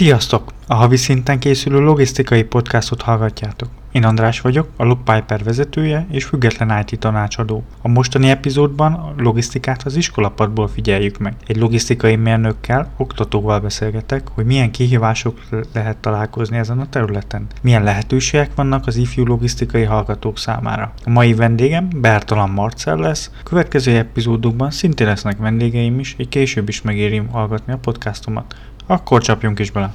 Sziasztok! A havi szinten készülő logisztikai podcastot hallgatjátok. Én András vagyok, a Look Piper vezetője és független IT tanácsadó. A mostani epizódban a logisztikát az iskolapadból figyeljük meg. Egy logisztikai mérnökkel, oktatóval beszélgetek, hogy milyen kihívások lehet találkozni ezen a területen. Milyen lehetőségek vannak az ifjú logisztikai hallgatók számára. A mai vendégem Bertalan Marcel lesz, a következő epizódokban szintén lesznek vendégeim is, egy később is megéri hallgatni a podcastomat. Akkor csapjunk is bele!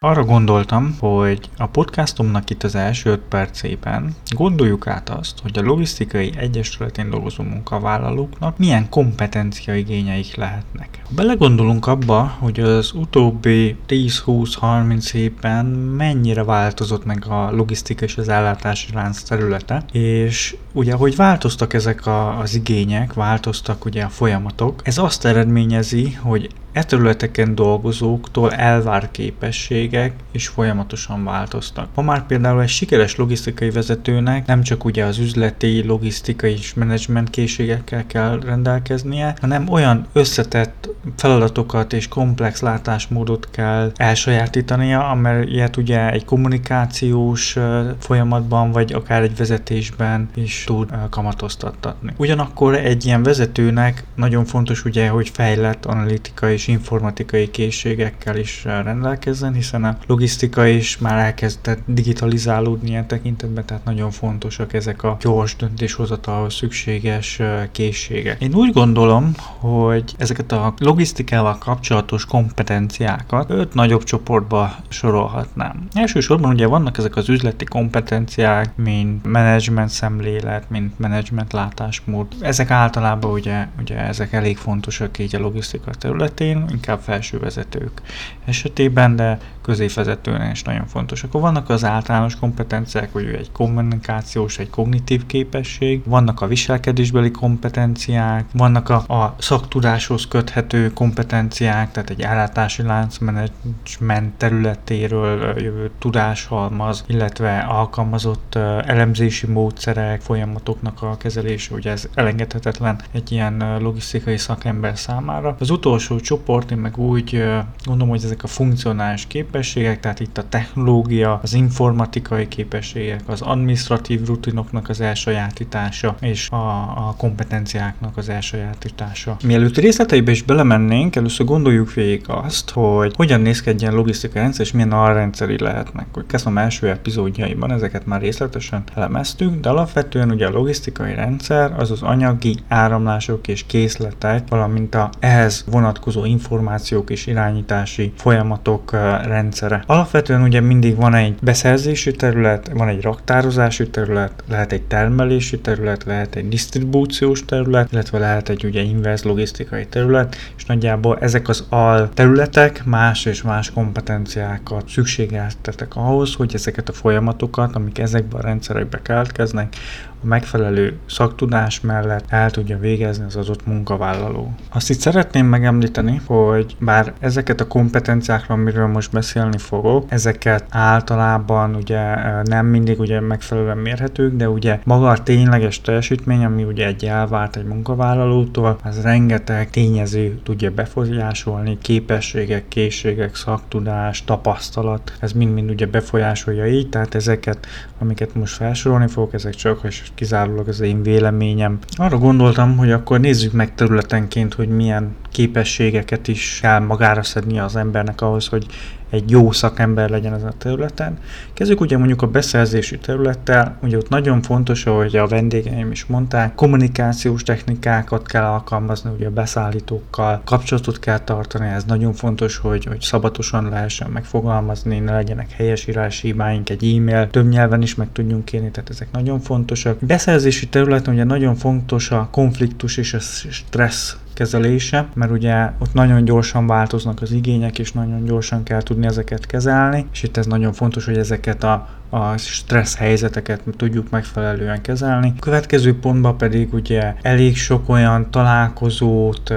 Arra gondoltam, hogy a podcastomnak itt az első 5 percében gondoljuk át azt, hogy a logisztikai egyesületén dolgozó munkavállalóknak milyen kompetencia igényeik lehetnek. Ha belegondolunk abba, hogy az utóbbi 10-20-30 évben mennyire változott meg a logisztika és az ellátási lánc területe, és ugye, hogy változtak ezek a, az igények, változtak ugye a folyamatok, ez azt eredményezi, hogy e területeken dolgozóktól elvár képességek is folyamatosan változtak. Ma már például egy sikeres logisztikai vezetőnek nem csak ugye az üzleti, logisztikai és menedzsment készségekkel kell rendelkeznie, hanem olyan összetett feladatokat és komplex látásmódot kell elsajátítania, amelyet ugye egy kommunikációs folyamatban, vagy akár egy vezetésben is tud kamatoztatni. Ugyanakkor egy ilyen vezetőnek nagyon fontos ugye, hogy fejlett analitikai és informatikai készségekkel is rendelkezzen, hiszen a logisztika is már elkezdett digitalizálódni ilyen tekintetben, tehát nagyon fontosak ezek a gyors döntéshozatalhoz szükséges készségek. Én úgy gondolom, hogy ezeket a logisztikával kapcsolatos kompetenciákat öt nagyobb csoportba sorolhatnám. Elsősorban ugye vannak ezek az üzleti kompetenciák, mint menedzsment szemlélet, mint menedzsment látásmód. Ezek általában ugye, ugye ezek elég fontosak így a logisztika területén, inkább felső vezetők esetében, de középvezetőnél is nagyon fontos. Akkor vannak az általános kompetenciák, hogy egy kommunikációs, egy kognitív képesség, vannak a viselkedésbeli kompetenciák, vannak a, a szaktudáshoz köthető kompetenciák, tehát egy ellátási láncmenedzsment területéről jövő tudáshalmaz, illetve alkalmazott elemzési módszerek, folyamatoknak a kezelése, ugye ez elengedhetetlen egy ilyen logisztikai szakember számára. Az utolsó csoport, én meg úgy gondolom, hogy ezek a funkcionális képességek, képességek, tehát itt a technológia, az informatikai képességek, az administratív rutinoknak az elsajátítása és a, a kompetenciáknak az elsajátítása. Mielőtt részleteibe is belemennénk, először gondoljuk végig azt, hogy hogyan néz ki egy ilyen logisztikai rendszer, és milyen alrendszeri lehetnek. Hogy kezdtem első epizódjaiban, ezeket már részletesen elemeztük, de alapvetően ugye a logisztikai rendszer az az anyagi áramlások és készletek, valamint a ehhez vonatkozó információk és irányítási folyamatok rendszer rendszere. Alapvetően ugye mindig van egy beszerzési terület, van egy raktározási terület, lehet egy termelési terület, lehet egy disztribúciós terület, illetve lehet egy ugye inverse logisztikai terület, és nagyjából ezek az al területek más és más kompetenciákat szükségeltetek ahhoz, hogy ezeket a folyamatokat, amik ezekben a rendszerekbe keletkeznek, a megfelelő szaktudás mellett el tudja végezni az adott munkavállaló. Azt itt szeretném megemlíteni, hogy bár ezeket a kompetenciákra, amiről most beszélni fogok, ezeket általában ugye nem mindig ugye megfelelően mérhetők, de ugye maga a tényleges teljesítmény, ami ugye egy elvárt egy munkavállalótól, az rengeteg tényező tudja befolyásolni, képességek, készségek, szaktudás, tapasztalat, ez mind-mind ugye befolyásolja így, tehát ezeket, amiket most felsorolni fogok, ezek csak és kizárólag az én véleményem. Arra gondoltam, hogy akkor nézzük meg területenként, hogy milyen képességeket is kell magára szedni az embernek ahhoz, hogy egy jó szakember legyen ezen a területen. Kezdjük ugye mondjuk a beszerzési területtel, ugye ott nagyon fontos, ahogy a vendégeim is mondták, kommunikációs technikákat kell alkalmazni, ugye a beszállítókkal kapcsolatot kell tartani, ez nagyon fontos, hogy, hogy szabatosan lehessen megfogalmazni, ne legyenek helyesírási hibáink, egy e-mail, több nyelven is meg tudjunk kérni, tehát ezek nagyon fontosak. Beszerzési területen ugye nagyon fontos a konfliktus és a stressz kezelése, mert ugye ott nagyon gyorsan változnak az igények, és nagyon gyorsan kell tudni ezeket kezelni, és itt ez nagyon fontos, hogy ezeket a a stressz helyzeteket tudjuk megfelelően kezelni. A következő pontban pedig ugye elég sok olyan találkozót,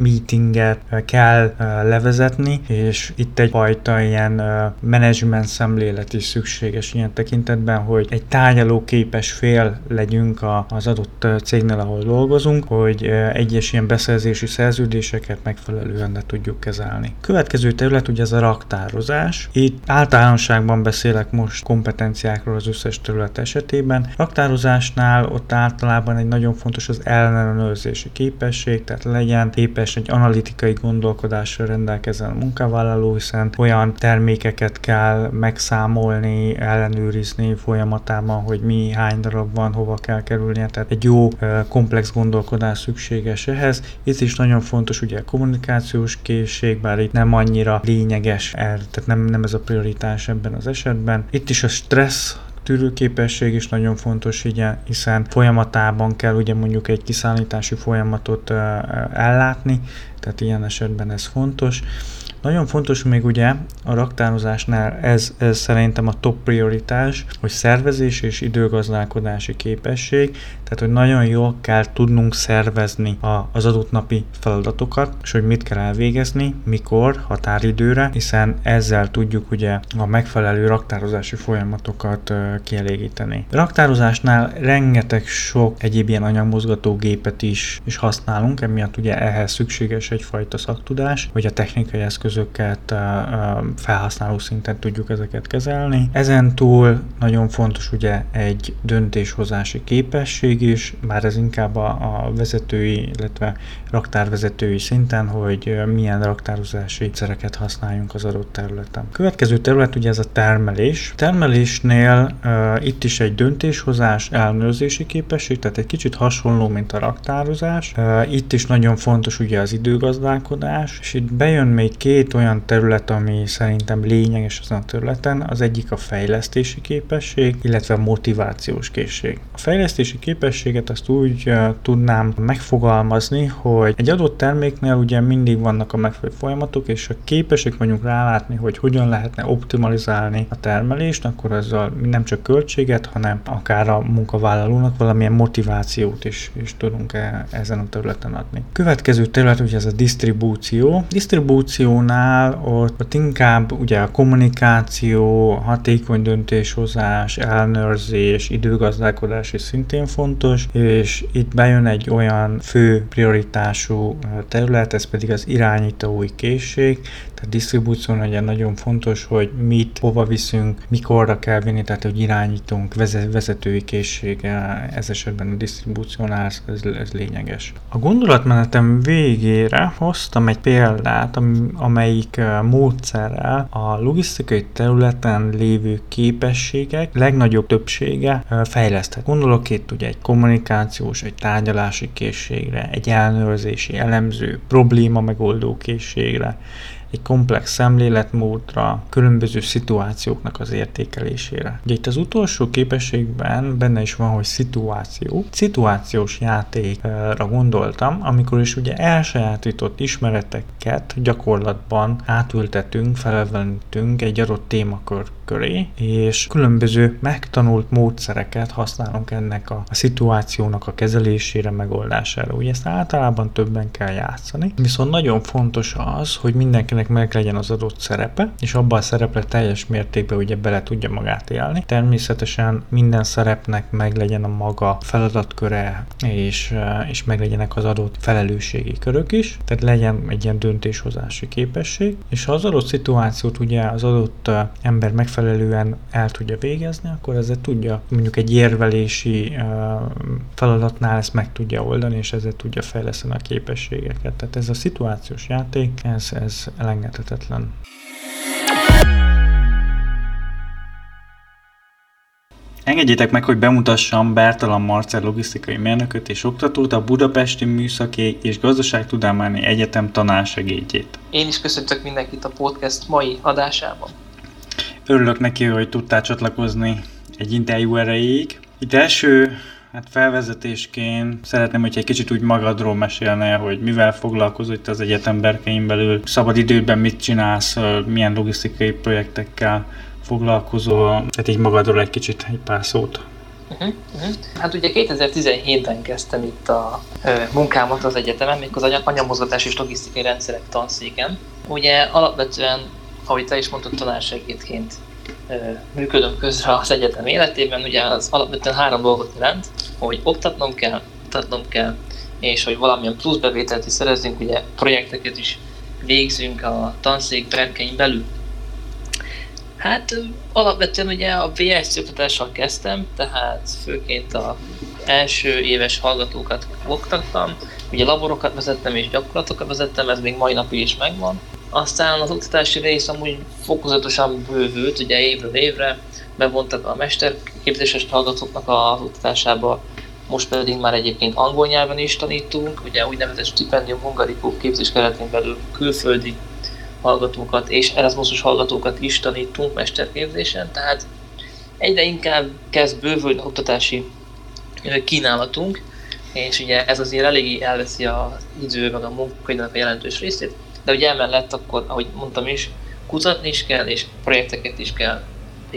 meetinget kell levezetni, és itt egyfajta ilyen management szemlélet is szükséges ilyen tekintetben, hogy egy tárgyaló képes fél legyünk az adott cégnél, ahol dolgozunk, hogy egyes ilyen beszerzési szerződéseket megfelelően le tudjuk kezelni. Következő terület ugye ez a raktározás. Itt általánosságban beszélek most kompetenciákról az összes terület esetében. Raktározásnál ott általában egy nagyon fontos az ellenőrzési képesség, tehát legyen képes egy analitikai gondolkodással rendelkezzen a munkavállaló, hiszen olyan termékeket kell megszámolni, ellenőrizni folyamatában, hogy mi hány darab van, hova kell kerülnie, tehát egy jó komplex gondolkodás szükséges ehhez. Itt is nagyon fontos ugye a kommunikációs készség, bár itt nem annyira lényeges, tehát nem, nem ez a prioritás ebben az esetben. Itt is a stressz tűrőképesség is nagyon fontos, hiszen folyamatában kell ugye mondjuk egy kiszállítási folyamatot ellátni, tehát ilyen esetben ez fontos. Nagyon fontos még ugye a raktározásnál ez, ez szerintem a top prioritás, hogy szervezés és időgazdálkodási képesség, tehát hogy nagyon jól kell tudnunk szervezni a, az adott napi feladatokat, és hogy mit kell elvégezni, mikor, határidőre, hiszen ezzel tudjuk ugye a megfelelő raktározási folyamatokat kielégíteni. Raktározásnál rengeteg sok egyéb ilyen anyagmozgató gépet is, is használunk, emiatt ugye ehhez szükséges egyfajta szaktudás, hogy a technikai eszköz eszközöket felhasználó szinten tudjuk ezeket kezelni. Ezen túl nagyon fontos ugye egy döntéshozási képesség is, bár ez inkább a, a vezetői, illetve raktárvezetői szinten, hogy milyen raktározási szereket használjunk az adott területen. Következő terület ugye ez a termelés. Termelésnél uh, itt is egy döntéshozás, ellenőrzési képesség, tehát egy kicsit hasonló, mint a raktározás. Uh, itt is nagyon fontos ugye az időgazdálkodás, és itt bejön még két olyan terület, ami szerintem lényeges azon a területen, az egyik a fejlesztési képesség, illetve a motivációs készség. A fejlesztési képességet azt úgy tudnám megfogalmazni, hogy egy adott terméknél ugye mindig vannak a megfelelő folyamatok, és ha képesek vagyunk rálátni, hogy hogyan lehetne optimalizálni a termelést, akkor azzal nem csak költséget, hanem akár a munkavállalónak valamilyen motivációt is, is tudunk ezen a területen adni. Következő terület ugye ez a disztribúció. Disztribúciónál Nál ott, ott inkább ugye a kommunikáció, hatékony döntéshozás, ellenőrzés, időgazdálkodás is szintén fontos, és itt bejön egy olyan fő prioritású terület, ez pedig az irányítói készség, tehát disztribúción ugye nagyon fontos, hogy mit, hova viszünk, mikorra kell vinni, tehát hogy irányítunk, vezetői készsége, ez esetben a disztribúciónál ez, ez lényeges. A gondolatmenetem végére hoztam egy példát, amelyik módszerrel a logisztikai területen lévő képességek legnagyobb többsége fejleszthet. Gondolok itt ugye egy kommunikációs, egy tárgyalási készségre, egy ellenőrzési, elemző, probléma megoldó készségre, egy komplex szemléletmódra, különböző szituációknak az értékelésére. Ugye itt az utolsó képességben benne is van, hogy szituáció. Szituációs játékra gondoltam, amikor is ugye elsajátított ismereteket gyakorlatban átültetünk, felelvenítünk egy adott témakör köré, és különböző megtanult módszereket használunk ennek a, a szituációnak a kezelésére, megoldására. Ugye ezt általában többen kell játszani, viszont nagyon fontos az, hogy mindenkinek meg legyen az adott szerepe, és abban a szerepre teljes mértékben ugye bele tudja magát élni. Természetesen minden szerepnek meg legyen a maga feladatköre, és, és meg legyenek az adott felelősségi körök is, tehát legyen egy ilyen döntéshozási képesség, és ha az adott szituációt ugye az adott ember meg megfelelően el tudja végezni, akkor ezzel tudja mondjuk egy érvelési feladatnál ezt meg tudja oldani, és ezzel tudja fejleszteni a képességeket. Tehát ez a szituációs játék, ez, ez elengedhetetlen. Engedjétek meg, hogy bemutassam Bertalan Marcel logisztikai mérnököt és oktatót, a Budapesti Műszaki és Gazdaságtudományi Egyetem tanársegédjét. Én is köszöntök mindenkit a podcast mai adásában. Örülök neki, hogy tudtál csatlakozni egy interjú erejéig. Itt első Hát felvezetésként szeretném, hogy egy kicsit úgy magadról mesélnél, hogy mivel foglalkozol itt az egyetem berkein belül, szabad időben mit csinálsz, milyen logisztikai projektekkel foglalkozol, tehát így magadról egy kicsit egy pár szót. Uh-huh, uh-huh. Hát ugye 2017-ben kezdtem itt a munkámat az egyetemen, még az anyamozgatás és logisztikai rendszerek tanszéken. Ugye alapvetően, ahogy te is mondtad, tanársegédként működöm közre az egyetem életében, ugye az alapvetően három dolgot jelent, hogy oktatnom kell, oktatnom kell, és hogy valamilyen plusz bevételt is szerezzünk, ugye projekteket is végzünk a tanszék berkein belül. Hát alapvetően ugye a VSC oktatással kezdtem, tehát főként a első éves hallgatókat oktattam, ugye laborokat vezettem és gyakorlatokat vezettem, ez még mai napig is megvan. Aztán az oktatási rész amúgy fokozatosan bővült, ugye évről évre, bevontak a mesterképzéses hallgatóknak az oktatásába, most pedig már egyébként angol nyelven is tanítunk, ugye úgynevezett stipendium hungarikó képzés keretén belül külföldi hallgatókat és Erasmusos hallgatókat is tanítunk mesterképzésen, tehát egyre inkább kezd bővülni oktatási kínálatunk, és ugye ez azért eléggé elveszi az idő, meg a munkaidőnek a jelentős részét, de ugye emellett akkor, ahogy mondtam is, kutatni is kell, és projekteket is kell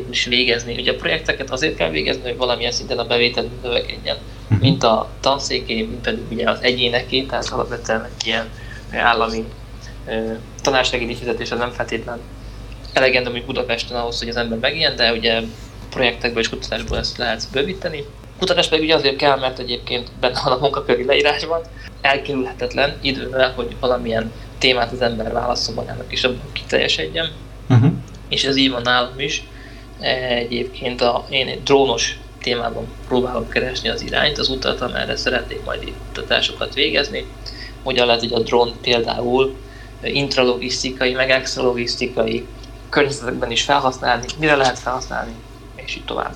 is végezni. Ugye a projekteket azért kell végezni, hogy valamilyen szinten a bevétel növekedjen, mhm. mint a tanszéké, mint pedig ugye az egyéneké, tehát alapvetően egy ilyen állami tanársegédi fizetése nem feltétlen elegendő, hogy Budapesten ahhoz, hogy az ember megilyen, de ugye projektekből és kutatásból ezt lehet bővíteni. Kutatás pedig ugye azért kell, mert egyébként benne van a munkaköri leírásban, elkerülhetetlen idővel, hogy valamilyen témát az ember válaszol magának, és abban kiteljesedjen. Uh-huh. És ez így van nálam is. Egyébként a, én egy drónos témában próbálom keresni az irányt, az utat, amerre szeretnék majd kutatásokat végezni. Hogyan lehet, hogy a drón például intralogisztikai, meg extralogisztikai környezetekben is felhasználni, mire lehet felhasználni, és így tovább.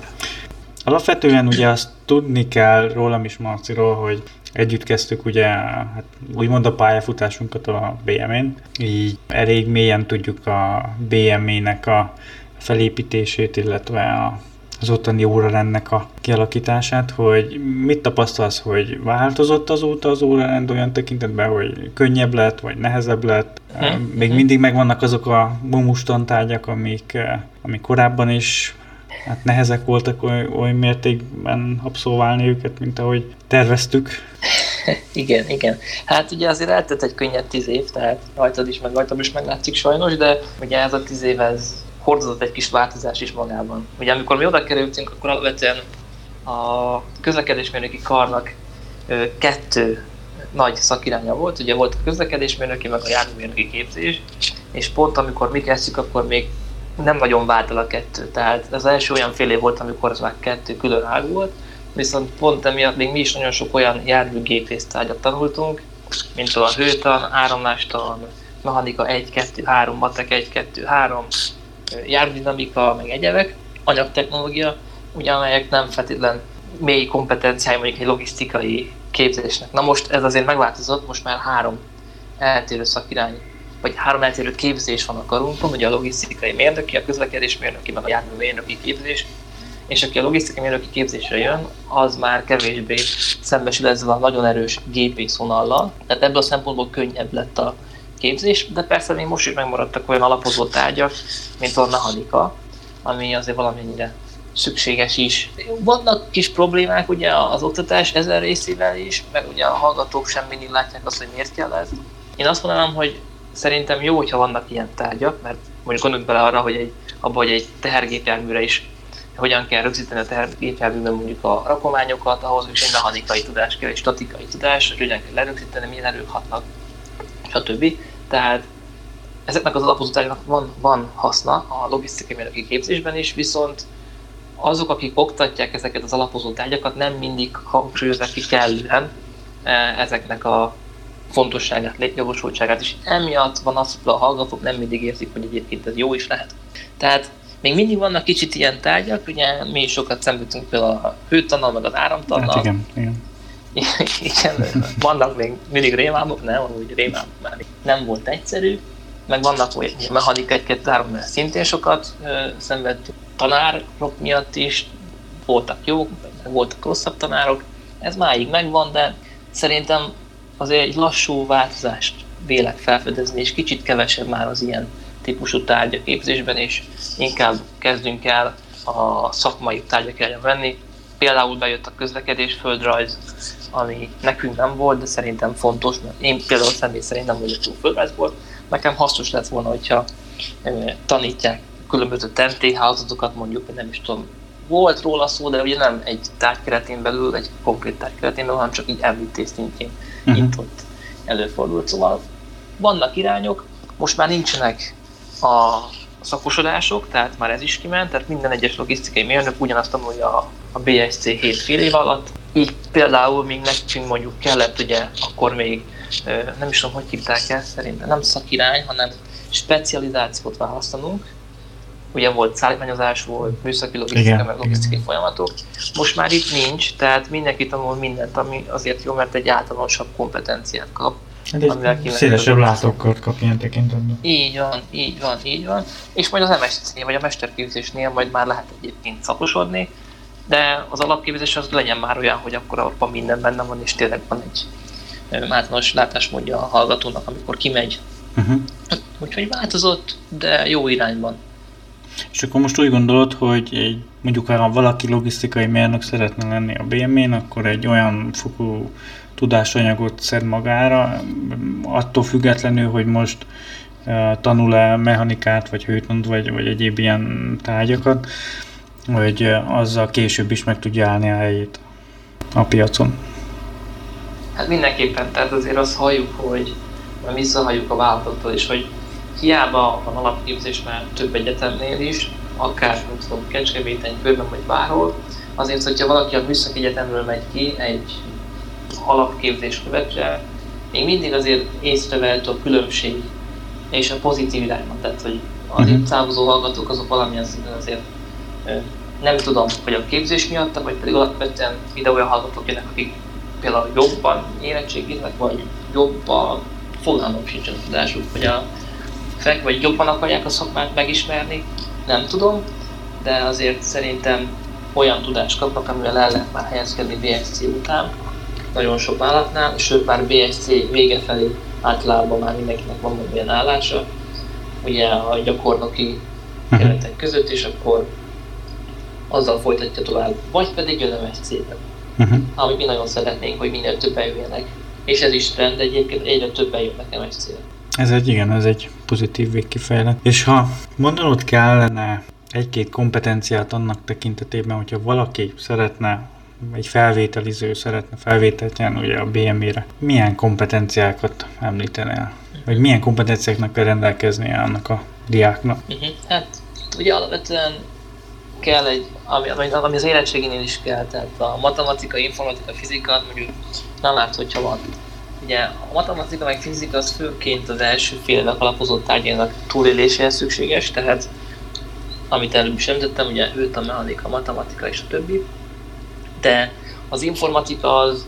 Alapvetően ugye azt tudni kell rólam is, Marciról, hogy együtt kezdtük ugye, hát úgymond a pályafutásunkat a BM-én, így elég mélyen tudjuk a BM-nek a felépítését, illetve a az ottani órarendnek a kialakítását, hogy mit tapasztalsz, hogy változott azóta az órarend olyan tekintetben, hogy könnyebb lett, vagy nehezebb lett? Hmm. Még hmm. mindig megvannak azok a mumustantárgyak, amik, eh, amik korábban is hát nehezek voltak oly, oly mértékben abszolválni őket, mint ahogy terveztük. igen, igen. Hát ugye azért eltett egy könnyed tíz év, tehát rajtad is, meg rajtam is meglátszik sajnos, de ugye ez a tíz év ez hordozott egy kis változás is magában. Ugye amikor mi oda kerültünk, akkor alapvetően a közlekedésmérnöki karnak kettő nagy szakiránya volt, ugye volt a közlekedésmérnöki, meg a járműmérnöki képzés, és pont amikor mi kezdtük, akkor még nem nagyon vált el a kettő. Tehát az első olyan fél év volt, amikor az már kettő külön ág volt, viszont pont emiatt még mi is nagyon sok olyan járműgépésztárgyat tanultunk, mint a hőtan, áramlástan, mechanika 1, 2, 3, matek 1, 2, 3, járvdinamika, meg egyebek, anyagtechnológia, ugye amelyek nem feltétlen mély kompetenciái mondjuk egy logisztikai képzésnek. Na most ez azért megváltozott, most már három eltérő szakirány, vagy három eltérő képzés van a karunkon, ugye a logisztikai mérnöki, a közlekedés mérnöki, meg a jármű mérnöki képzés, és aki a logisztikai mérnöki képzésre jön, az már kevésbé szembesül ezzel a nagyon erős gépész vonallal, tehát ebből a szempontból könnyebb lett a képzés, de persze még most is megmaradtak olyan alapozó tárgyak, mint a mechanika, ami azért valamennyire szükséges is. Vannak kis problémák ugye az oktatás ezen részével is, meg ugye a hallgatók sem mindig látják azt, hogy miért kell ez. Én azt mondanám, hogy szerintem jó, hogyha vannak ilyen tárgyak, mert mondjuk gondoljunk bele arra, hogy egy, abba, hogy egy tehergépjárműre is hogyan kell rögzíteni a tehergépjárműben mondjuk a rakományokat, ahhoz is egy mechanikai tudás kell, egy statikai tudás, hogy hogyan kell lerögzíteni, milyen erők hatnak, stb. Tehát ezeknek az alapozótágnak van, van haszna a logisztikai mérnöki képzésben is, viszont azok, akik oktatják ezeket az alapozó tárgyakat, nem mindig hangsúlyozzák ki kellően e, ezeknek a fontosságát, jogosultságát, és emiatt van az, hogy a hallgatók nem mindig érzik, hogy egyébként ez jó is lehet. Tehát még mindig vannak kicsit ilyen tárgyak, ugye mi is sokat szenvedtünk például a hőtannal, meg az áramtannal. Hát igen, igen. igen, vannak még mindig rémálmok, nem, úgy rémálmok már nem volt egyszerű, meg vannak olyan mechanika egy 2 3 szintén sokat ö, szenvedtünk tanárok miatt is, voltak jók, voltak rosszabb tanárok, ez máig megvan, de szerintem azért egy lassú változást vélek felfedezni, és kicsit kevesebb már az ilyen típusú tárgyaképzésben, és inkább kezdünk el a szakmai tárgyak ellen venni. Például bejött a közlekedés földrajz, ami nekünk nem volt, de szerintem fontos, mert én például személy szerint nem vagyok túl földrajzból. Nekem hasznos lett volna, hogyha tanítják különböző TNT hálózatokat, mondjuk, nem is tudom, volt róla szó, de ugye nem egy tárgy keretén belül, egy konkrét tárgy belül, hanem csak így említés szintjén uh-huh. itt-ott előfordult. Szóval vannak irányok, most már nincsenek a szakosodások, tehát már ez is kiment, tehát minden egyes logisztikai mérnök ugyanazt tanulja a, a BSC 7 fél év alatt. Így például még nekünk mondjuk kellett ugye akkor még, nem is tudom, hogy hívták ezt, szerintem nem szakirány, hanem specializációt választanunk, ugye volt szállítmányozás, volt műszaki logisztika, meg logisztikai igen. folyamatok. Most már itt nincs, tehát mindenki tanul mindent, ami azért jó, mert egy általánosabb kompetenciát kap. Hát szélesebb látókört kap ilyen tekintetben. Így van, így van, így van. És majd az MSC vagy a mesterképzésnél majd már lehet egyébként szakosodni, de az alapképzés az legyen már olyan, hogy akkor abban minden benne van, és tényleg van egy általános látásmódja a hallgatónak, amikor kimegy. Uh-huh. Úgyhogy változott, de jó irányban. És akkor most úgy gondolod, hogy egy, mondjuk ha valaki logisztikai mérnök szeretne lenni a BM-én, akkor egy olyan fokú tudásanyagot szed magára, attól függetlenül, hogy most tanul-e mechanikát, vagy hőtlant, vagy, vagy egyéb ilyen tárgyakat, hogy azzal később is meg tudja állni a helyét a piacon. Hát mindenképpen, tehát azért azt halljuk, hogy visszahalljuk a vállalatoktól is, hogy hiába van alapképzés már több egyetemnél is, akár, nem tudom, Kecskeméten, Bőben vagy bárhol, azért, hogyha valaki a műszaki egyetemről megy ki egy alapképzés követve, még mindig azért észrevehető a különbség és a pozitív irányban. Tehát, hogy az itt távozó hallgatók azok valamilyen szinten azért nem tudom, hogy a képzés miatt, vagy pedig alapvetően ide olyan hallgatók jönnek, akik például jobban érettségiznek, vagy jobban fogalmam sincs a tudásuk, hogy a fek, vagy jobban akarják a szakmát megismerni, nem tudom, de azért szerintem olyan tudást kapnak, amivel el lehet már helyezkedni BSC után, nagyon sok vállalatnál, sőt már BSC vége felé általában már mindenkinek van olyan állása, ugye a gyakornoki uh-huh. keretek között, és akkor azzal folytatja tovább, vagy pedig jön MSC-be. Uh-huh. Amit mi nagyon szeretnénk, hogy minél többen jöjjenek. És ez is trend, egyébként egyre többen jönnek MSC-be. Ez egy, igen, ez egy pozitív végkifejlet. És ha mondanod kellene egy-két kompetenciát annak tekintetében, hogyha valaki szeretne egy felvételiző szeretne felvételt nyerni ugye a BME-re, milyen kompetenciákat említenél? Vagy milyen kompetenciáknak kell rendelkeznie annak a diáknak? Uh-huh. Hát ugye alapvetően kell egy, ami, ami az érettségénél is kell, tehát a matematika, informatika, fizika, mondjuk nem árt, hogyha van Ugye a matematika meg fizika az főként az első fél évek alapozott tárgyának túléléséhez szükséges, tehát amit előbb is említettem, ugye őt a mechanika, a matematika és a többi. De az informatika az,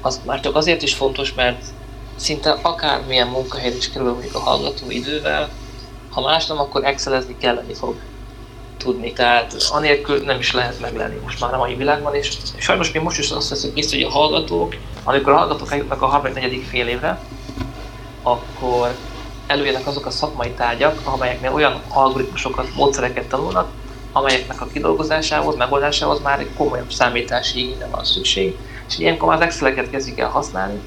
az már csak azért is fontos, mert szinte akármilyen munkahelyre is kerül mondjuk a hallgató idővel, ha más nem, akkor excelezni kelleni fog tudni. Tehát anélkül nem is lehet meglenni most már a mai világban, és sajnos mi most is azt veszünk észre, hogy a hallgatók, amikor a hallgatók eljutnak a 34. fél évre, akkor előjönnek azok a szakmai tárgyak, amelyeknél olyan algoritmusokat, módszereket tanulnak, amelyeknek a kidolgozásához, megoldásához már egy komolyabb számítási igényre van szükség, és ilyenkor már az Excel-eket kezdik el használni,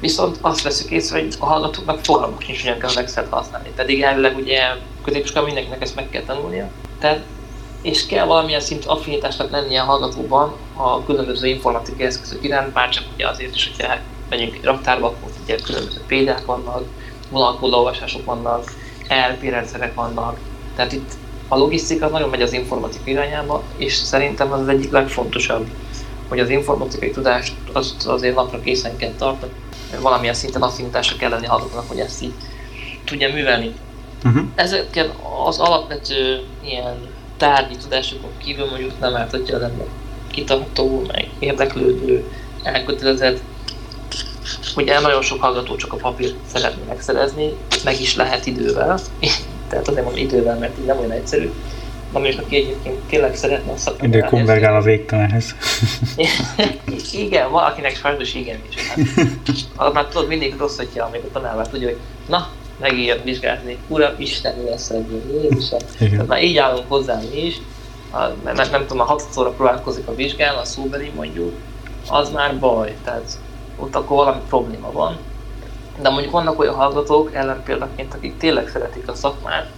viszont azt veszük észre, hogy a hallgatóknak fogalmuk nincs, hogyan kell az Excel-t használni. Pedig elvileg ugye középiskolában mindenkinek ezt meg kell tanulnia. Tehát és kell valamilyen szintű affinitásnak lennie a hallgatóban a különböző informatikai eszközök iránt, bár csak ugye azért is, hogyha megyünk egy raktárba, akkor ugye különböző példák vannak, vonalkódolvasások vannak, ERP rendszerek vannak, tehát itt a logisztika nagyon megy az informatika irányába, és szerintem az, az egyik legfontosabb, hogy az informatikai tudást azt azért napra készen kell tartani, valamilyen szinten affinitásra kell lenni hallgatónak, hogy ezt így tudja művelni. Uh-huh. Ezeken az alapvető ilyen tárgyi tudásokon kívül mondjuk nem ártatja az ember kitartó, meg érdeklődő, elkötelezett. Ugye nagyon sok hallgató csak a papírt szeretné megszerezni, meg is lehet idővel, tehát azért mondom idővel, mert így nem olyan egyszerű. Na még aki egyébként tényleg szeretne a szakmát. Idő konvergál a végtelenhez. igen, valakinek sajnos igen is. Hát, az már tudod, mindig rossz, hogyha még a tanár tudja, hogy na, megijed vizsgázni, Uram, Isten lesz Jézusom. Már így állunk hozzá mi is, mert nem, tudom, a hatodszorra próbálkozik a vizsgán, a szóbeli mondjuk, az már baj, tehát ott akkor valami probléma van. De mondjuk vannak olyan hallgatók, ellenpéldaként, akik tényleg szeretik a szakmát,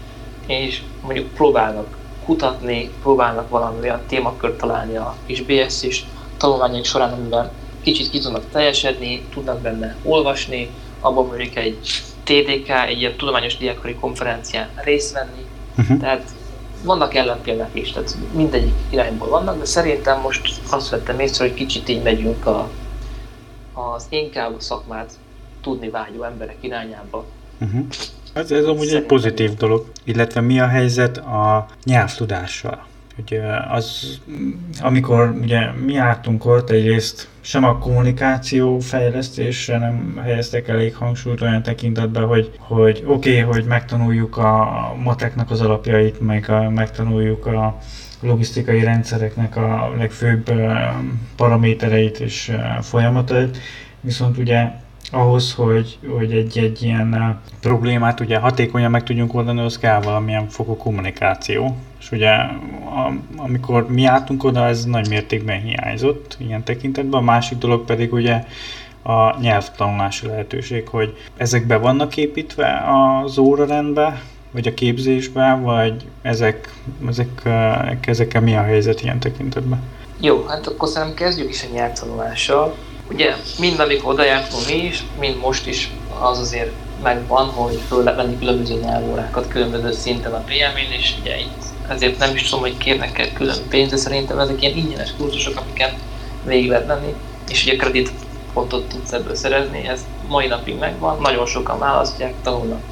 és mondjuk próbálnak kutatni, próbálnak valami olyan témakört találni a kis BS is tanulmányok során, amiben kicsit ki tudnak teljesedni, tudnak benne olvasni, abban mondjuk egy TDK, egy ilyen tudományos diákori konferencián részt venni. Uh-huh. Tehát vannak ellenpéldák is, tehát mindegyik irányból vannak, de szerintem most azt vettem észre, hogy kicsit így megyünk a, az inkább a szakmát tudni vágyó emberek irányába. Uh-huh. Ez, ez amúgy Szerintem. egy pozitív dolog. Illetve mi a helyzet a nyelvtudással? Hogy az, amikor ugye mi jártunk ott, egyrészt sem a kommunikáció fejlesztésre nem helyeztek elég hangsúlyt olyan tekintetben, hogy, hogy oké, okay, hogy megtanuljuk a mateknak az alapjait, meg a, megtanuljuk a logisztikai rendszereknek a legfőbb paramétereit és folyamatait, viszont ugye ahhoz, hogy, hogy egy, egy ilyen problémát ugye hatékonyan meg tudjunk oldani, az kell valamilyen fokú kommunikáció. És ugye a, amikor mi álltunk oda, ez nagy mértékben hiányzott ilyen tekintetben. A másik dolog pedig ugye a nyelvtanulási lehetőség, hogy ezek be vannak építve az órarendbe, vagy a képzésbe, vagy ezek, ezek, ezekkel mi a helyzet ilyen tekintetben? Jó, hát akkor szerintem kezdjük is a nyelvtanulással. Ugye mind amikor oda mi is, mind most is az azért megvan, hogy föl lehet venni különböző nyelvórákat különböző szinten a PM-én, és ugye itt ezért nem is tudom, hogy kérnek el külön pénzt, de szerintem ezek ilyen ingyenes kurzusok, amiket végig lehet venni, és ugye kredit pontot tudsz ebből szerezni, ez mai napig megvan, nagyon sokan választják, tanulnak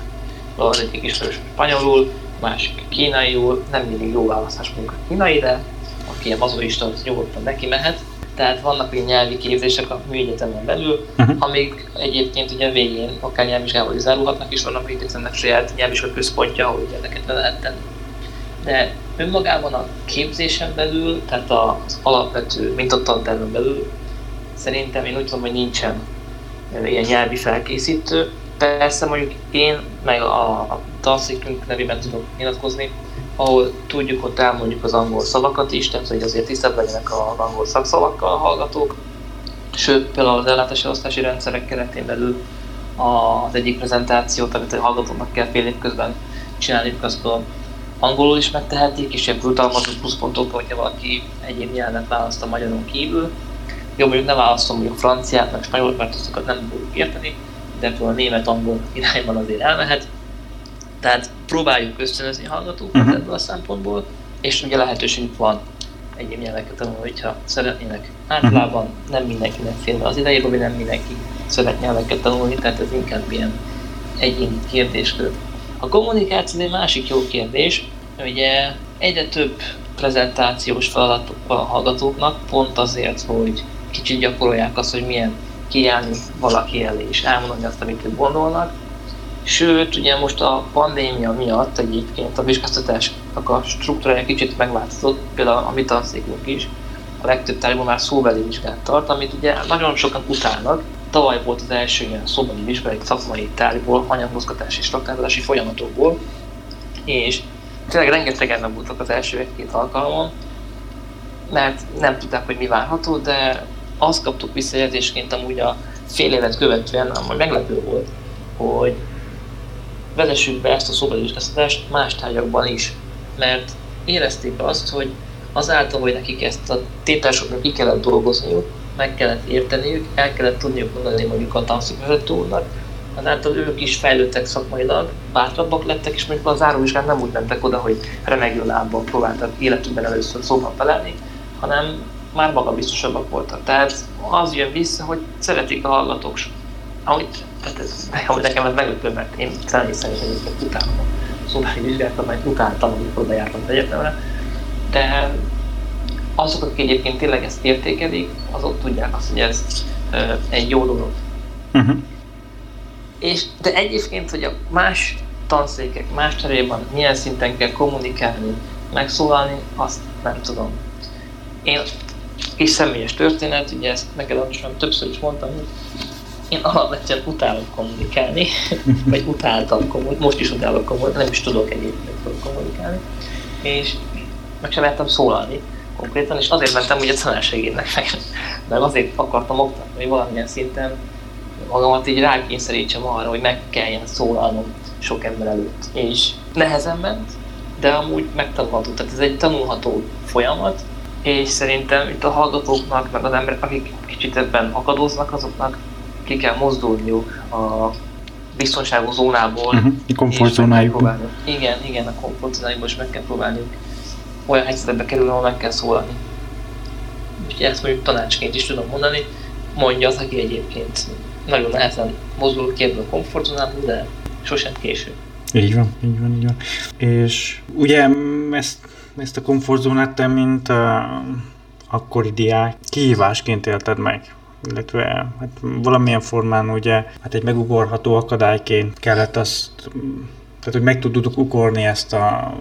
az egyik ismerős spanyolul, másik kínaiul, nem mindig jó választás mondjuk a kínai, de aki a mazoista, az nyugodtan neki mehet. Tehát vannak ilyen nyelvi képzések a műegyetemen belül, uh-huh. amik egyébként ugye végén akár nyelvvizsgával is zárulhatnak, és vannak egyetemnek saját nyelvvizsga központja, ahol ugye ezeket le lehet tenni. De önmagában a képzésen belül, tehát az alapvető mintatanterven belül szerintem én úgy tudom, hogy nincsen ilyen nyelvi felkészítő, Persze mondjuk én, meg a, a tanszékünk nevében tudok nyilatkozni, ahol tudjuk, ott elmondjuk az angol szavakat is, tehát hogy azért tisztában legyenek az angol szakszavakkal a hallgatók. Sőt, például az ellátási osztási rendszerek keretén belül az egyik prezentációt, amit a hallgatónak kell fél év közben csinálni, azt angolul is megtehetik, és ilyen brutalmazó pluszpontokkal, hogyha valaki egyéb nyelvet választ a magyaron kívül. Jó, mondjuk nem választom mondjuk franciát, meg spanyolot, mert azokat nem fogjuk érteni, de a német-angol irányban azért elmehet. Tehát próbáljuk ösztönözni a hallgatókat uh-huh. ebből a szempontból, és ugye lehetőségük van egyéb nyelveket tanulni, hogyha szeretnének. Általában uh-huh. nem mindenkinek fél az idejében, vagy nem mindenki szeret nyelveket tanulni, tehát ez inkább ilyen egyéni kérdéskör. A kommunikáció egy másik jó kérdés, ugye egyre több prezentációs feladatok a hallgatóknak, pont azért, hogy kicsit gyakorolják azt, hogy milyen kiállni valaki elé és elmondani azt, amit ők gondolnak. Sőt, ugye most a pandémia miatt egyébként a vizsgáztatásnak a struktúrája kicsit megváltozott, például a mi tanszékünk is, a legtöbb tárgyban már szóbeli vizsgát tart, amit ugye nagyon sokan utálnak. Tavaly volt az első ilyen szóbeli vizsga egy szakmai tárgyból, anyagmozgatási és raktározási folyamatokból, és tényleg rengetegen nem voltak az első egy-két alkalomon, mert nem tudták, hogy mi várható, de azt kaptuk visszajelzésként amúgy a fél évet követően, ami meglepő volt, hogy vezessük be ezt a szóbelőzsgáztatást más tárgyakban is, mert érezték azt, hogy azáltal, hogy nekik ezt a tételsoknak ki kellett dolgozniuk, meg kellett érteniük, el kellett tudniuk mondani mondjuk a tanszékvezető úrnak, azáltal ők is fejlődtek szakmailag, bátrabbak lettek, és mondjuk a záróvizsgán nem úgy mentek oda, hogy remegő lábbal próbáltak életükben először szóban felelni, hanem már magabiztosabbak voltak. Tehát az jön vissza, hogy szeretik a hallgatók. Ahogy, tehát ez, ahogy nekem ez meglepő, mert én személy szerint egyébként utálom a szobári vizsgálatot, mert utáltam, amikor oda jártam az egyetemre. De azok, akik egyébként tényleg ezt értékelik, azok tudják azt, hogy ez egy jó dolog. Uh-huh. És, de egyébként, hogy a más tanszékek, más cseréban milyen szinten kell kommunikálni, megszólalni, azt nem tudom. Én kis személyes történet, ugye ezt neked is többször is mondtam, hogy én alapvetően utálok kommunikálni, vagy utáltam kommunikálni, most is utálok kommunikálni, nem is tudok egyébként kommunikálni, és meg sem mertem szólalni konkrétan, és azért mentem ugye tanársegédnek meg, mert azért akartam oktatni, hogy valamilyen szinten magamat így rákényszerítsem arra, hogy meg kelljen szólalnom sok ember előtt. És nehezen ment, de amúgy megtanulható. Tehát ez egy tanulható folyamat, és szerintem itt a hallgatóknak, meg az emberek, akik kicsit ebben akadoznak, azoknak ki kell mozdulniuk a biztonságos zónából. Uh-huh. A komfortzónájukból. Igen, igen, a komfortzónájukból is meg kell próbálniuk olyan helyzetbe kerül, ahol meg kell szólalni. Úgyhogy ezt mondjuk tanácsként is tudom mondani, mondja az, aki egyébként nagyon nehezen mozdul ki ebből a komfortzónából, de sosem késő. Így van, így van, így van. És ugye ezt, ezt a komfortzónát te, mint uh, akkori diák, kihívásként élted meg illetve hát valamilyen formán ugye hát egy megugorható akadályként kellett azt, tehát hogy meg tudtuk ugorni ezt a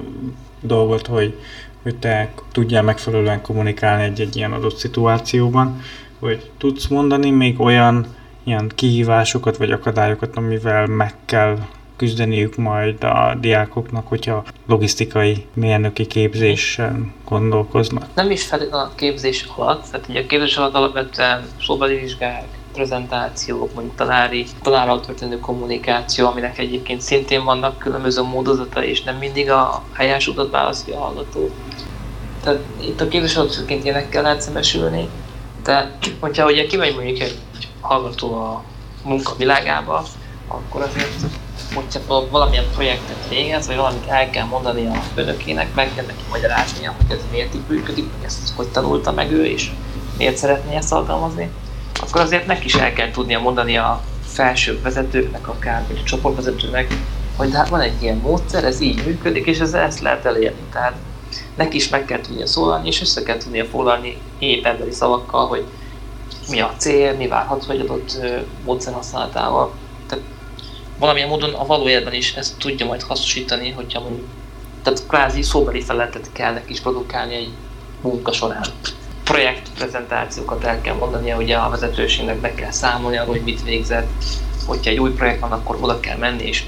dolgot, hogy, hogy te tudjál megfelelően kommunikálni egy-egy ilyen adott szituációban, hogy tudsz mondani még olyan ilyen kihívásokat vagy akadályokat, amivel meg kell küzdeniük majd a diákoknak, hogyha logisztikai mérnöki képzésen gondolkoznak? Nem is feltétlenül a képzés alatt, tehát ugye a képzés alatt alapvetően szóbeli vizsgák, prezentációk, mondjuk tanári, tanárral történő kommunikáció, aminek egyébként szintén vannak különböző módozata, és nem mindig a helyes utat választja a hallgató. Tehát itt a képzés alatt főként ilyenekkel lehet szembesülni, de hogyha ugye kimegy mondjuk egy hallgató a munka világába, akkor azért hogyha valamilyen projektet végez, vagy valamit el kell mondani a főnökének, meg kell neki magyaráznia, hogy ez miért így működik, hogy ezt hogy tanulta meg ő, és miért szeretné ezt alkalmazni, akkor azért neki is el kell tudnia mondani a felső vezetőknek, akár vagy a csoportvezetőnek, hogy hát van egy ilyen módszer, ez így működik, és ez ezt lehet elérni. Tehát neki is meg kell tudnia szólalni, és össze kell tudnia foglalni épp emberi szavakkal, hogy mi a cél, mi várható egy adott módszer használatával. Valamilyen módon a valójában is ezt tudja majd hasznosítani, hogyha mondjuk, tehát kvázi szóbeli feleletet kell neki is produkálni egy munka során. Projektprezentációkat el kell mondania, hogy a vezetőségnek be kell számolni arról, hogy mit végzett, hogyha egy új projekt van, akkor oda kell menni, és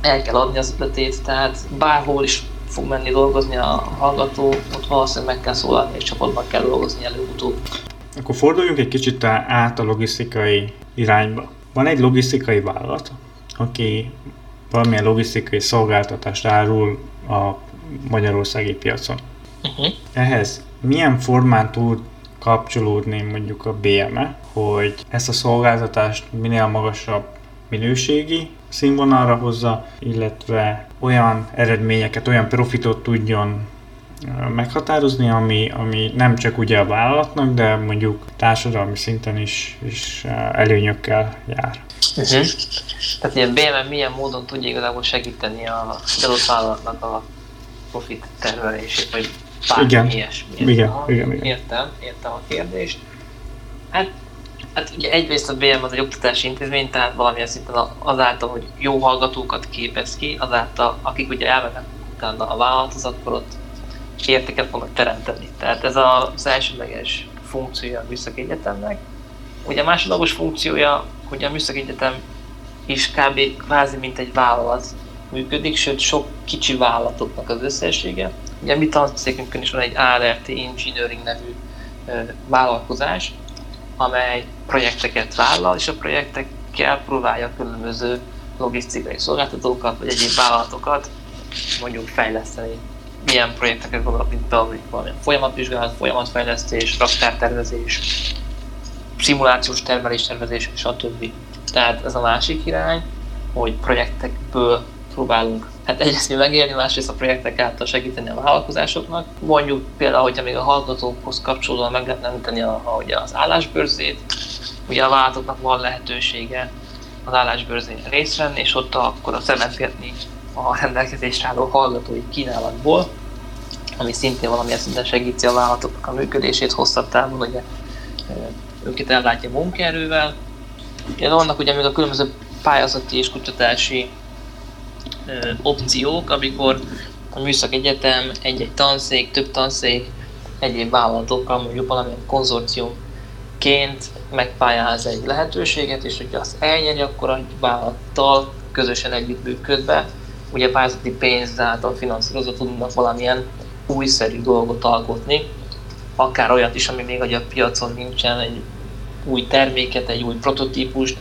el kell adni az ötletét, tehát bárhol is fog menni dolgozni a hallgató, ott valószínűleg meg kell szólalni, és csapatban kell dolgozni előbb-utóbb. Akkor forduljunk egy kicsit át a logisztikai irányba. Van egy logisztikai vállalat, aki valamilyen logisztikai szolgáltatást árul a magyarországi piacon. Uh-huh. Ehhez milyen formán tud kapcsolódni mondjuk a BME, hogy ezt a szolgáltatást minél magasabb minőségi színvonalra hozza, illetve olyan eredményeket, olyan profitot tudjon meghatározni, ami, ami nem csak ugye a vállalatnak, de mondjuk társadalmi szinten is, is előnyökkel jár. Uh-huh. Tehát ilyen BMM milyen módon tudja igazából segíteni a adott vállalatnak a profit termelését, vagy bármi igen. ilyesmi. Igen, igen, igen. Értem, értem a kérdést. Hát, hát ugye egyrészt a BM az egy oktatási intézmény, tehát valamilyen szinten azáltal, hogy jó hallgatókat képez ki, azáltal, akik ugye elmennek utána a vállalathoz, akkor ott értéket fognak teremteni. Tehát ez az elsődleges funkciója a Műszaki Egyetemnek. Ugye a másodlagos funkciója, hogy a Műszaki Egyetem is kb. kvázi mint egy vállalat működik, sőt sok kicsi vállalatoknak az összessége. Ugye mi tanszékünkön is van egy ART Engineering nevű vállalkozás, amely projekteket vállal, és a projektekkel próbálja különböző logisztikai szolgáltatókat, vagy egyéb vállalatokat mondjuk fejleszteni milyen projekteket gondolok, mint például valamilyen folyamatvizsgálat, folyamatfejlesztés, raktártervezés, szimulációs termelés tervezés, stb. Tehát ez a másik irány, hogy projektekből próbálunk hát egyrészt mi megélni, másrészt a projektek által segíteni a vállalkozásoknak. Mondjuk például, hogyha még a hallgatókhoz kapcsolódóan meg lehetne említeni a, a, ugye az állásbőrzét, ugye a vállalatoknak van lehetősége az állásbőrzén részt venni, és ott akkor a szemetgetni a rendelkezésre álló hallgatói kínálatból, ami szintén valamilyen szinten segíti a vállalatoknak a működését hosszabb távon, ugye őket ellátja munkaerővel. Ugye vannak ugye még a különböző pályázati és kutatási ö, opciók, amikor a műszak egyetem, egy-egy tanszék, több tanszék, egyéb vállalatokkal mondjuk valamilyen konzorciumként megpályáz egy lehetőséget, és hogy azt elnyeri, akkor a vállalattal közösen együttműködve, ugye pályázati pénz által finanszírozva tudnak valamilyen újszerű dolgot alkotni, akár olyat is, ami még a piacon nincsen, egy új terméket, egy új prototípust,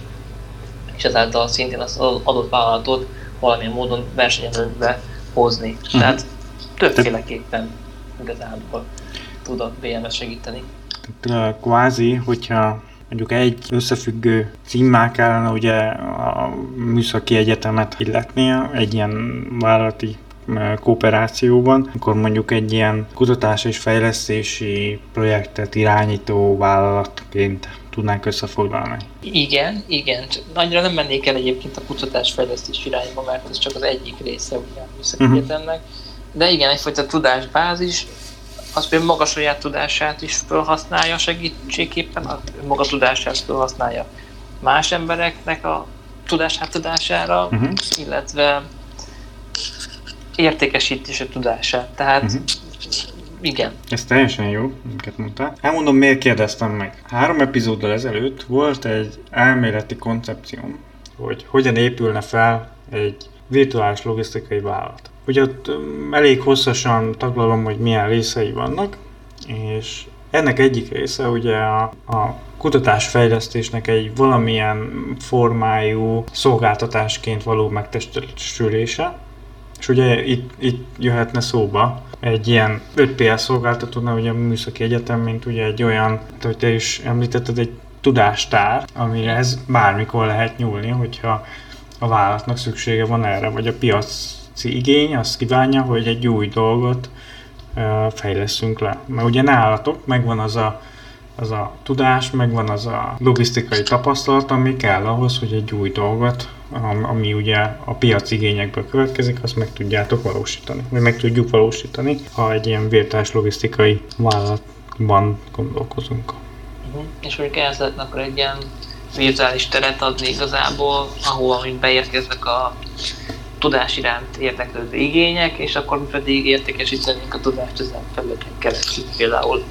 és ezáltal szintén az adott vállalatot valamilyen módon versenyelőbe hozni. Uh-huh. Tehát többféleképpen igazából tud a BMS segíteni. Tehát kvázi, hogyha mondjuk egy összefüggő címmel kellene ugye a műszaki egyetemet illetnie egy ilyen vállalati kooperációban, akkor mondjuk egy ilyen kutatás és fejlesztési projektet irányító vállalatként tudnánk összefoglalni. Igen, igen. Annyira nem mennék el egyébként a kutatás-fejlesztés irányba, mert ez csak az egyik része ugye a műszaki uh-huh. egyetemnek. De igen, egyfajta tudásbázis, az például maga saját tudását is felhasználja segítségképpen, a maga tudását felhasználja más embereknek a tudás átadására, uh-huh. illetve értékesítés a tudását. Tehát uh-huh. igen. Ez teljesen jó, amiket mondtál. Elmondom, miért kérdeztem meg. Három epizóddal ezelőtt volt egy elméleti koncepcióm, hogy hogyan épülne fel egy virtuális logisztikai vállalat. Ugye ott elég hosszasan taglalom, hogy milyen részei vannak, és ennek egyik része ugye a, a kutatásfejlesztésnek egy valamilyen formájú szolgáltatásként való megtestesülése, és ugye itt, itt jöhetne szóba egy ilyen 5PS szolgáltatónál, ugye a Műszaki Egyetem, mint ugye egy olyan, hogy te is említetted, egy tudástár, amihez bármikor lehet nyúlni, hogyha a vállalatnak szüksége van erre, vagy a piaci igény azt kívánja, hogy egy új dolgot fejleszünk le. Mert ugye nálatok megvan az a, az a tudás, megvan az a logisztikai tapasztalat, ami kell ahhoz, hogy egy új dolgot, ami ugye a piac igényekből következik, azt meg tudjátok valósítani, vagy meg tudjuk valósítani, ha egy ilyen virtuális logisztikai vállalatban gondolkozunk. Uh-huh. És mondjuk ehhez lehetne akkor egy ilyen virtuális teret adni igazából, ahol amint beérkeznek a tudás iránt érdeklődő igények, és akkor mi pedig értékesítenénk a tudást ezen felületen keresztül például.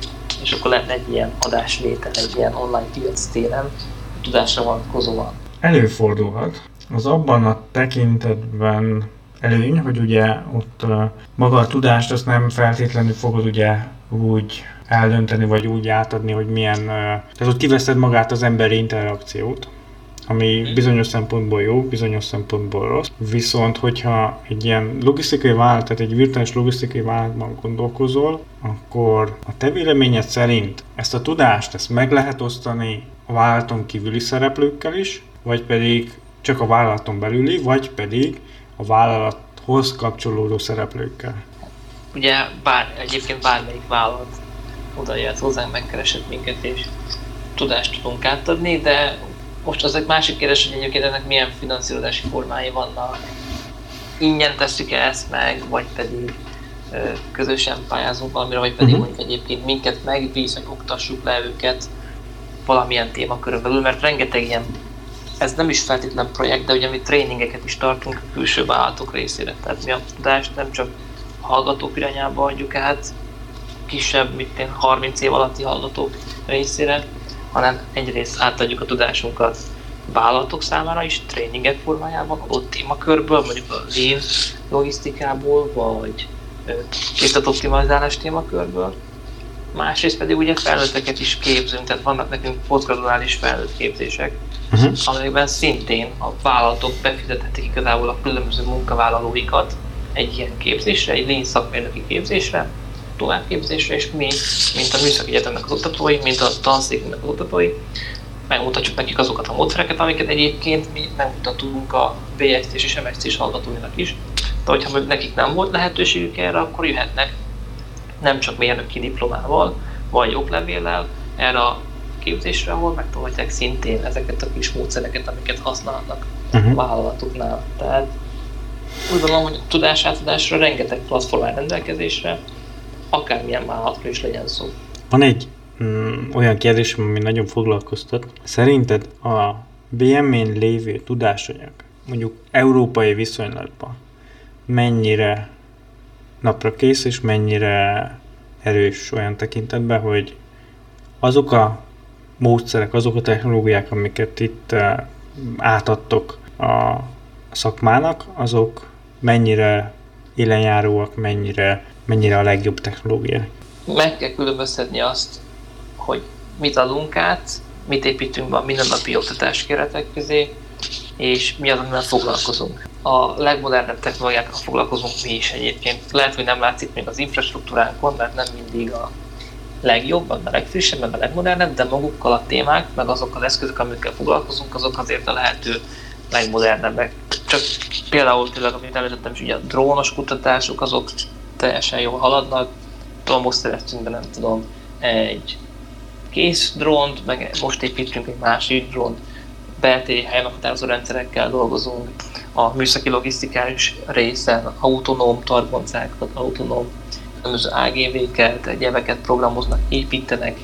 És akkor lenne egy ilyen adásvétel, egy ilyen online piac téren tudásra vonatkozóan. Előfordulhat. Az abban a tekintetben előny, hogy ugye ott maga a tudást azt nem feltétlenül fogod ugye úgy eldönteni, vagy úgy átadni, hogy milyen... Tehát ott kiveszed magát az emberi interakciót, ami bizonyos szempontból jó, bizonyos szempontból rossz. Viszont, hogyha egy ilyen logisztikai vállalat, tehát egy virtuális logisztikai vállalatban gondolkozol, akkor a te véleményed szerint ezt a tudást, ezt meg lehet osztani a vállalaton kívüli szereplőkkel is, vagy pedig csak a vállalaton belüli, vagy pedig a vállalathoz kapcsolódó szereplőkkel. Ugye bár, egyébként bármelyik vállalat oda jött hozzánk, megkeresett minket, és tudást tudunk átadni, de most az egy másik kérdés, hogy egyébként ennek milyen finanszírozási formái vannak. Ingyen tesszük -e ezt meg, vagy pedig közösen pályázunk valamire, vagy pedig uh-huh. mondjuk egyébként minket megbíz, hogy oktassuk le őket valamilyen témakörön belül, mert rengeteg ilyen ez nem is feltétlen projekt, de ugye mi tréningeket is tartunk a külső vállalatok részére. Tehát mi a tudást nem csak hallgatók irányába adjuk át, kisebb, mint 30 év alatti hallgatók részére, hanem egyrészt átadjuk a tudásunkat vállalatok számára is, tréningek formájában, adott témakörből, mondjuk a lean logisztikából, vagy készletoptimalizálás témakörből. Másrészt pedig ugye felnőtteket is képzünk, tehát vannak nekünk posztgraduális felnőtt képzések, uh-huh. amelyekben szintén a vállalatok befizethetik igazából a különböző munkavállalóikat egy ilyen képzésre, egy lean szakmérnöki képzésre, továbbképzésre, és mi, mint a Műszaki Egyetemnek az oktatói, mint a tanszéknek az oktatói, megmutatjuk nekik azokat a módszereket, amiket egyébként mi megmutatunk a BST és MST-s hallgatóinak is. De hogyha nekik nem volt lehetőségük erre, akkor jöhetnek nem csak mérnöki diplomával, vagy oklevéllel erre a képzésre, ahol megtanulják szintén ezeket a kis módszereket, amiket használnak uh-huh. a vállalatoknál. Tehát úgy gondolom, hogy a tudásátadásra rengeteg platform rendelkezésre, akármilyen vállalatról is legyen szó. Van egy mm, olyan kérdés, ami nagyon foglalkoztat. Szerinted a BM-én lévő tudásanyag, mondjuk európai viszonylatban, mennyire napra kész, és mennyire erős olyan tekintetben, hogy azok a módszerek, azok a technológiák, amiket itt uh, átadtok a szakmának, azok mennyire élenjáróak, mennyire, mennyire a legjobb technológiák? Meg kell különböztetni azt, hogy mit adunk át, mit építünk be a mindennapi oktatás keretek közé, és mi az, amivel foglalkozunk. A legmodernebb technológiákkal foglalkozunk mi is egyébként. Lehet, hogy nem látszik még az infrastruktúránkon, mert nem mindig a legjobb, a legfrissebb, a legmodernebb, de magukkal a témák, meg azok az eszközök, amikkel foglalkozunk, azok azért a lehető legmodernebbek. Csak például tényleg, amit említettem is, ugye a drónos kutatások, azok teljesen jól haladnak. Tudom, most szerettünk be, nem tudom, egy kész drónt, meg most építünk egy másik drónt, beltéri helymeghatározó rendszerekkel dolgozunk, a műszaki logisztikális részen autonóm targoncákat, autonóm különböző AGV-ket, egyebeket programoznak, építenek,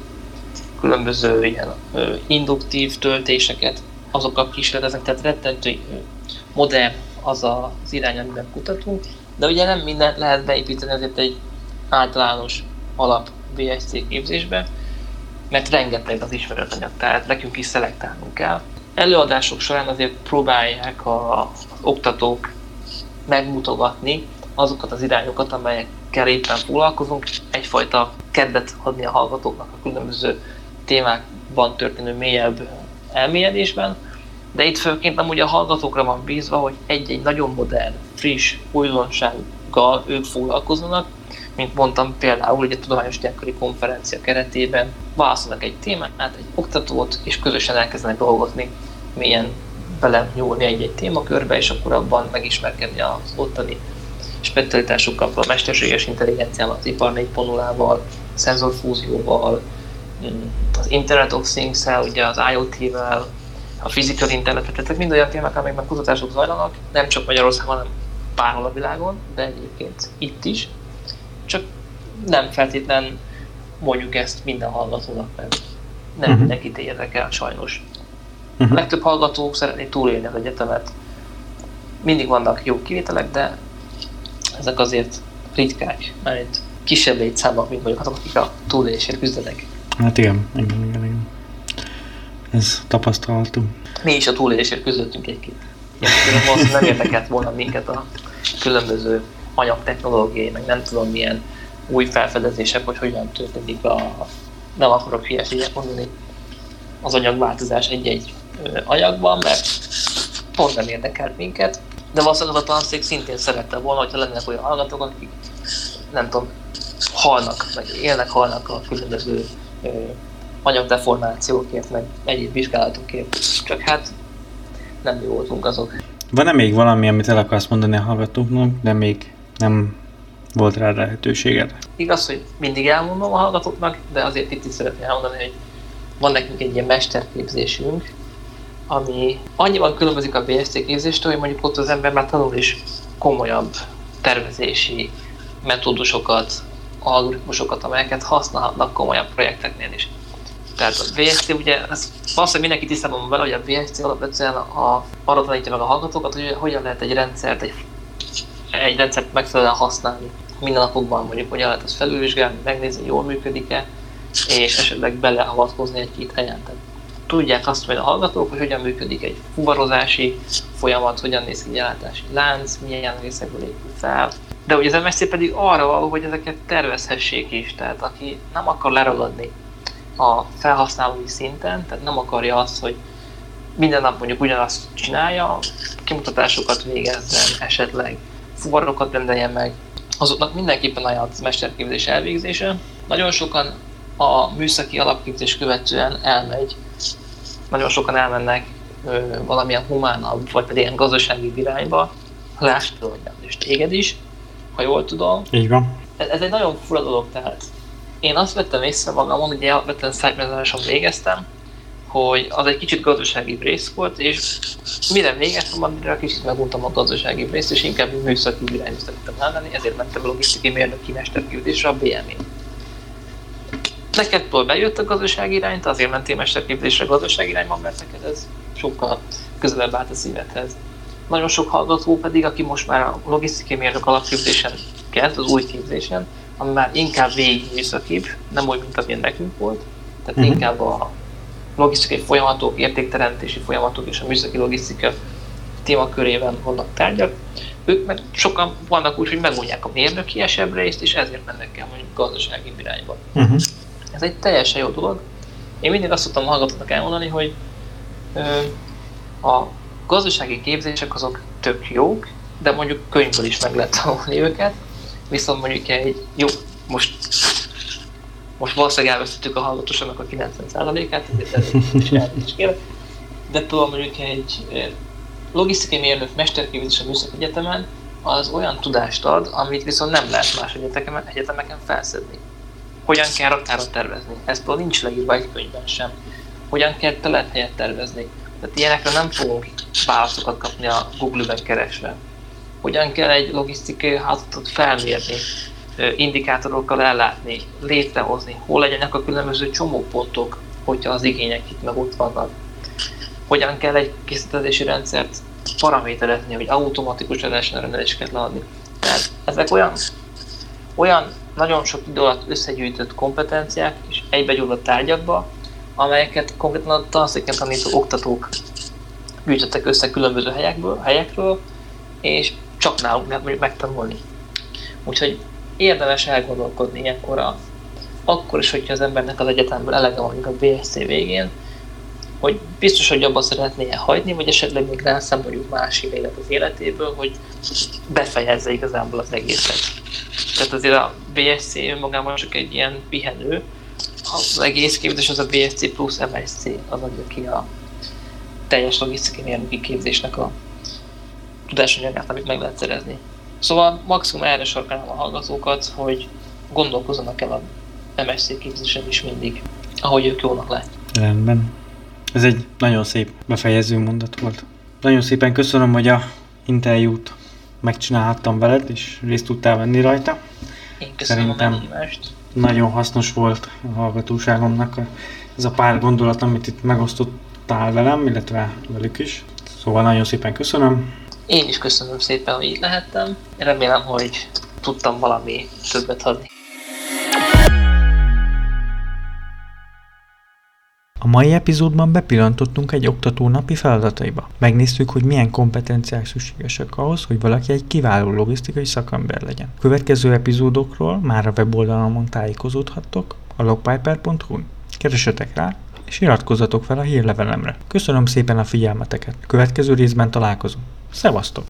különböző ilyen ö, induktív töltéseket, azokkal kísérleteznek, tehát rettentő modern az az irány, amiben kutatunk, de ugye nem mindent lehet beépíteni azért egy általános alap VSC képzésbe, mert rengeteg az ismeretanyag, tehát nekünk is szelektálnunk kell. Előadások során azért próbálják a oktatók megmutogatni azokat az irányokat, amelyekkel éppen foglalkozunk, egyfajta kedvet adni a hallgatóknak a különböző témákban történő mélyebb elmélyedésben, de itt főként amúgy a hallgatókra van bízva, hogy egy-egy nagyon modern, friss újdonsággal ők foglalkoznak, mint mondtam például egy tudományos gyerekkori konferencia keretében válaszolnak egy témát, egy oktatót, és közösen elkezdenek dolgozni, milyen bele nyúlni egy-egy témakörbe, és akkor abban megismerkedni az ottani specialitásokkal, a mesterséges intelligenciával, az ipar 4.0-val, szenzorfúzióval, az Internet of Things-el, ugye az IoT-vel, a physical internet tehát mind olyan témák, amelyekben kutatások zajlanak, nem csak Magyarországon, hanem bárhol a világon, de egyébként itt is. Csak nem feltétlen mondjuk ezt minden hallgatónak, mert nem uh-huh. mindenkit érdekel sajnos. Uh-huh. A legtöbb hallgató szeretné túlélni az egyetemet. Mindig vannak jó kivételek, de ezek azért ritkák, mert kisebb létszámok, mint mondjuk azok, akik a túlélésért küzdenek. Hát igen, igen, igen, igen. Ez tapasztalható. Mi is a túlélésért küzdöttünk egy-két. Nem érdekelt volna minket a különböző anyagtechnológiai, meg nem tudom milyen új felfedezések, hogy hogyan történik a, nem akarok hülyeséget mondani, az anyagváltozás egy-egy anyagban, mert pont nem érdekelt minket. De valószínűleg az a tanszék szintén szerette volna, hogyha lennének olyan hallgatók, akik nem tudom, halnak, meg élnek, halnak a különböző anyagdeformációkért, meg egyéb vizsgálatokért. Csak hát nem mi voltunk azok. Van-e még valami, amit el akarsz mondani a hallgatóknak, de még nem volt rá lehetőséged? Igaz, hogy mindig elmondom a hallgatóknak, de azért itt is szeretném elmondani, hogy van nekünk egy ilyen mesterképzésünk, ami annyiban különbözik a BSC képzéstől, hogy mondjuk ott az ember már tanul is komolyabb tervezési metódusokat, algoritmusokat, amelyeket használhatnak komolyabb projekteknél is. Tehát a VSC ugye, ez valószínűleg mindenki tisztában van vele, hogy a VSC alapvetően a, arra tanítja meg a hallgatókat, hogy hogyan lehet egy rendszert, egy, egy rendszert megfelelően használni. Minden napokban mondjuk hogyan lehet azt felülvizsgálni, megnézni, jól működik-e, és esetleg beleavatkozni egy-két helyen. Tehát tudják azt hogy a hallgatók, hogy hogyan működik egy fuvarozási folyamat, hogyan néz ki egy ellátási lánc, milyen részekből épül fel. De ugye az MSC pedig arra való, hogy ezeket tervezhessék is, tehát aki nem akar leragadni a felhasználói szinten, tehát nem akarja azt, hogy minden nap mondjuk ugyanazt csinálja, kimutatásokat végezzen, esetleg fuvarokat rendeljen meg, azoknak mindenképpen ajánlott a mesterképzés elvégzése. Nagyon sokan a műszaki alapképzés követően elmegy, nagyon sokan elmennek ö, valamilyen humánabb, vagy pedig ilyen gazdasági irányba, lásd hogy és téged is, ha jól tudom. Így van. Ez, ez egy nagyon fura dolog, tehát én azt vettem észre magamon, hogy alapvetően szájmezáson végeztem, hogy az egy kicsit gazdasági rész volt, és mire végeztem, amire kicsit meguntam a gazdasági részt, és inkább műszaki irányba szerettem elmenni, ezért mentem a logisztikai mérnöki mesterképzésre a BM-én. Neked bejött a gazdasági irányt, azért mentél mesterképzésre gazdasági irányban, mert neked ez sokkal közelebb állt a szívedhez. Nagyon sok hallgató pedig, aki most már a logisztikai mérnök alapképzésen kezd, az új képzésen, ami már inkább végig műszakibb, nem úgy, mint amilyen nekünk volt. Tehát uh-huh. inkább a logisztikai folyamatok, értékteremtési folyamatok és a műszaki logisztika témakörében vannak tárgyak, ők meg sokan vannak úgy, hogy megmondják a mérnökiesebb részt, és ezért mennek el mondjuk gazdasági irányba. Uh-huh. Ez egy teljesen jó dolog. Én mindig azt szoktam hallgatóknak elmondani, hogy ö, a gazdasági képzések azok tök jók, de mondjuk könyvből is meg lehet tanulni őket, viszont mondjuk egy jó, most most valószínűleg elvesztettük a hallgatóságnak a 90%-át, ezért is kérek, de tudom mondjuk egy logisztikai mérnök mesterképzés a Műszaki Egyetemen, az olyan tudást ad, amit viszont nem lehet más egyetemeken, egyetemeken felszedni. Hogyan kell raktárat tervezni? Ez például nincs leírva egy könyvben sem. Hogyan kell telephelyet tervezni? Tehát ilyenekre nem fogunk válaszokat kapni a Google-ben keresve. Hogyan kell egy logisztikai házatot felmérni, indikátorokkal ellátni, létrehozni, hol legyenek a különböző csomópontok, hogyha az igények itt meg ott vannak. Hogyan kell egy készítési rendszert paraméterezni, hogy automatikus lehessen rendeléseket leadni. Tehát ezek olyan, olyan nagyon sok idő alatt összegyűjtött kompetenciák és egybegyúrott tárgyakba, amelyeket konkrétan a tanszéken tanító oktatók gyűjtöttek össze különböző helyekből, helyekről, és csak nálunk lehet mondjuk megtanulni. Úgyhogy érdemes elgondolkodni ilyenkor a, akkor is, hogyha az embernek az egyetemből elege van a BSC végén, hogy biztos, hogy abban szeretné hagyni, vagy esetleg még rászámoljuk más élet az életéből, hogy befejezze igazából az egészet. Tehát azért a BSC önmagában csak egy ilyen pihenő, az egész képzés az a BSC plusz MSC, az adja ki a teljes logisztikai mérnöki képzésnek a tudásanyagát, amit meg lehet szerezni. Szóval maximum erre sarkálom a hallgatókat, hogy gondolkozzanak el a MSC képzésen is mindig, ahogy ők jónak látják. Rendben. Ez egy nagyon szép befejező mondat volt. Nagyon szépen köszönöm, hogy a interjút megcsinálhattam veled, és részt tudtál venni rajta. Én köszönöm Szerintem a meghívást. Nagyon hasznos volt a hallgatóságomnak ez a pár gondolat, amit itt megosztottál velem, illetve velük is. Szóval nagyon szépen köszönöm. Én is köszönöm szépen, hogy itt lehettem. Remélem, hogy tudtam valami többet adni. A mai epizódban bepillantottunk egy oktató napi feladataiba. Megnéztük, hogy milyen kompetenciák szükségesek ahhoz, hogy valaki egy kiváló logisztikai szakember legyen. Következő epizódokról már a weboldalamon tájékozódhattok a logpiper.hu-n. Keresetek rá, és iratkozzatok fel a hírlevelemre. Köszönöm szépen a figyelmeteket. Következő részben találkozunk. Szevasztok!